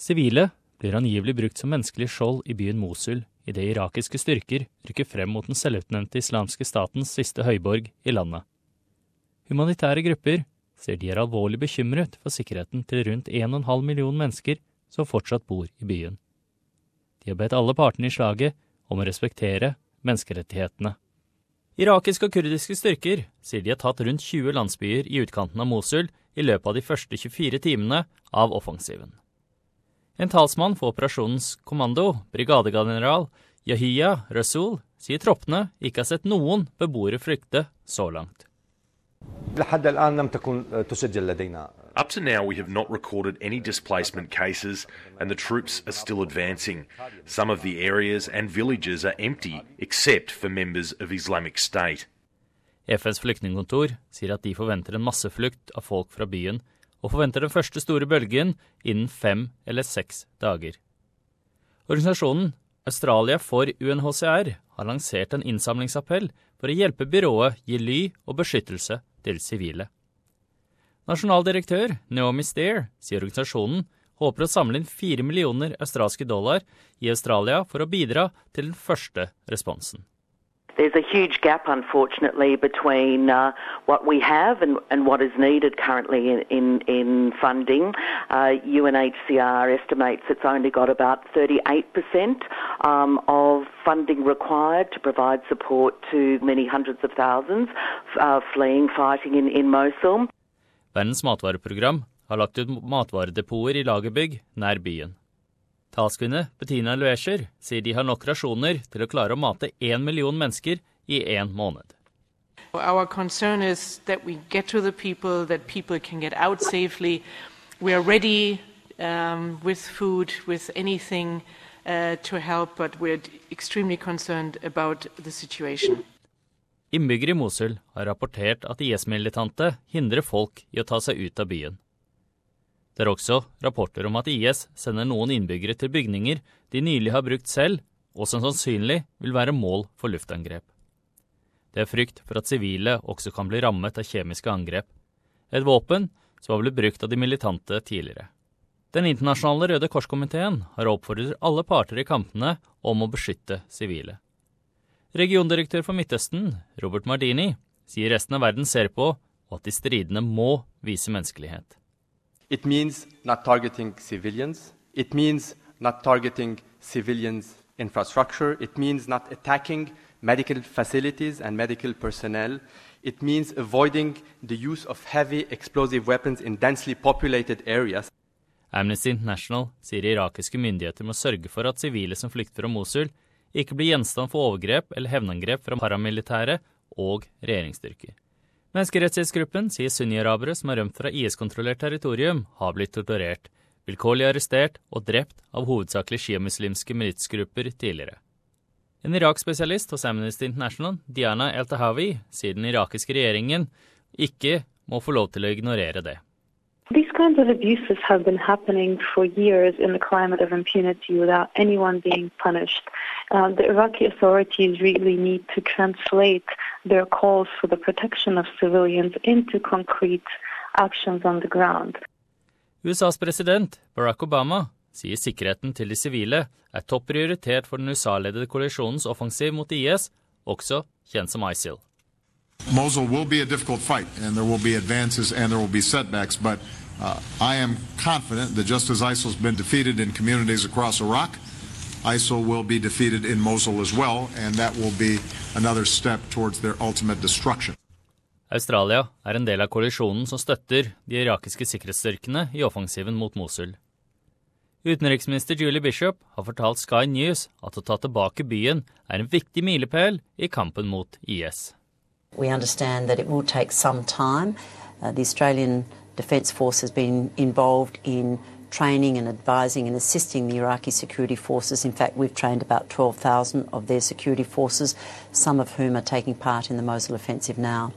Sivile blir angivelig brukt som menneskelig skjold i byen Mosul idet irakiske styrker rykker frem mot den selvutnevnte islamske statens siste høyborg i landet. Humanitære grupper sier de er alvorlig bekymret for sikkerheten til rundt 1,5 million mennesker som fortsatt bor i byen. De har bedt alle partene i slaget om å respektere menneskerettighetene. Irakiske og kurdiske styrker sier de har tatt rundt 20 landsbyer i utkanten av Mosul i løpet av de første 24 timene av offensiven. En talsmann for operasjonens kommando, brigadegeneral Yahiya Rasul, sier troppene ikke har sett noen beboere flykte så langt. Up to now, we have not recorded any displacement cases, and the troops are still advancing. Some of the areas and villages are empty, except for members of Islamic State. FNs flyktningkontor sier at de forventer en masseflukt av folk fra byen, og forventer den første store bølgen innen fem eller seks dager. Organisasjonen Australia for UNHCR har lansert en innsamlingsappell for å hjelpe byrået gi ly og beskyttelse til sivile. Nasjonal direktør Naomi Stair sier organisasjonen håper å samle inn fire millioner australske dollar i Australia for å bidra til den første responsen. There's a huge gap, unfortunately, between uh, what we have and, and, what is needed currently in, in, in funding. Uh, UNHCR estimates it's only got about 38% um, of funding required to provide support to many hundreds of thousands uh, fleeing fighting in, in Mosul. Verdens matvareprogram har lagt ut matvaredepoter i lagerbygg nær byen. Talskvinne Bettina Luescher sier de har nok rasjoner til å klare å mate én million mennesker i én måned. Our concern is that we get to the people, that people can get out safely. We are ready um, with food, with anything uh, to help, but we're extremely concerned about the situation. Innbyggere i Mosul har rapportert at IS-militante hindrer folk i å ta seg ut av byen. Det er også rapporter om at IS sender noen innbyggere til bygninger de nylig har brukt selv, og som sannsynlig vil være mål for luftangrep. Det er frykt for at sivile også kan bli rammet av kjemiske angrep, et våpen som har blitt brukt av de militante tidligere. Den internasjonale Røde Kors-komiteen har oppfordret alle parter i kampene om å beskytte sivile. Regiondirektør for Midtøsten, Robert Mardini, sier resten av verden ser på, og at de stridende må vise menneskelighet. It means not targeting civilians. It means not targeting civilians' infrastructure. It means not attacking medical facilities and medical personnel. It means avoiding the use of heavy explosive weapons in densely populated areas. Amnesty International sier irakiske myndigheter må sørge for at sivile som flykter fra Mosul, ikke blir gjenstand for overgrep eller hevnangrep fra paramilitære og regjeringsstyrker. Menneskerettighetsgruppen sier sunni-arabere som har rømt fra IS-kontrollert territorium, har blitt torturert, vilkårlig arrestert og drept av hovedsakelig sjiamuslimske militsgrupper tidligere. En Irak-spesialist hos Amnesty International, Diana El-Tahawi, sier den irakiske regjeringen ikke må få lov til å ignorere det. These kinds of abuses have been happening for years in the climate of impunity without anyone being punished. Uh, the Iraqi authorities really need to translate their calls for the protection of civilians into concrete actions on the ground. USAs president, Barack Obama, sier sikkerheten til de sivile er topp prioritert for den USA-ledede koalisjonens offensiv mot IS, også kjent som ISIL. Mosul will be a difficult fight, and there will be advances and there will be setbacks, but uh, I am confident that just as ISIL has been defeated in communities across Iraq, ISIL will be defeated in Mosul as well, and that will be another step towards their ultimate destruction. Australia er en del av koalisjonen som støtter de irakiske sikkerhetsstyrkene i offensiven mot Mosul. Utenriksminister Julie Bishop har fortalt Sky News at å ta tilbake byen er en viktig milepæl i kampen mot IS. We understand that it will take some time. Uh, the Australian Defence Force has been involved in training and advising and assisting the Iraqi security forces. In fact, we've trained about 12,000 of their security forces, some of whom are taking part in the Mosul offensive now.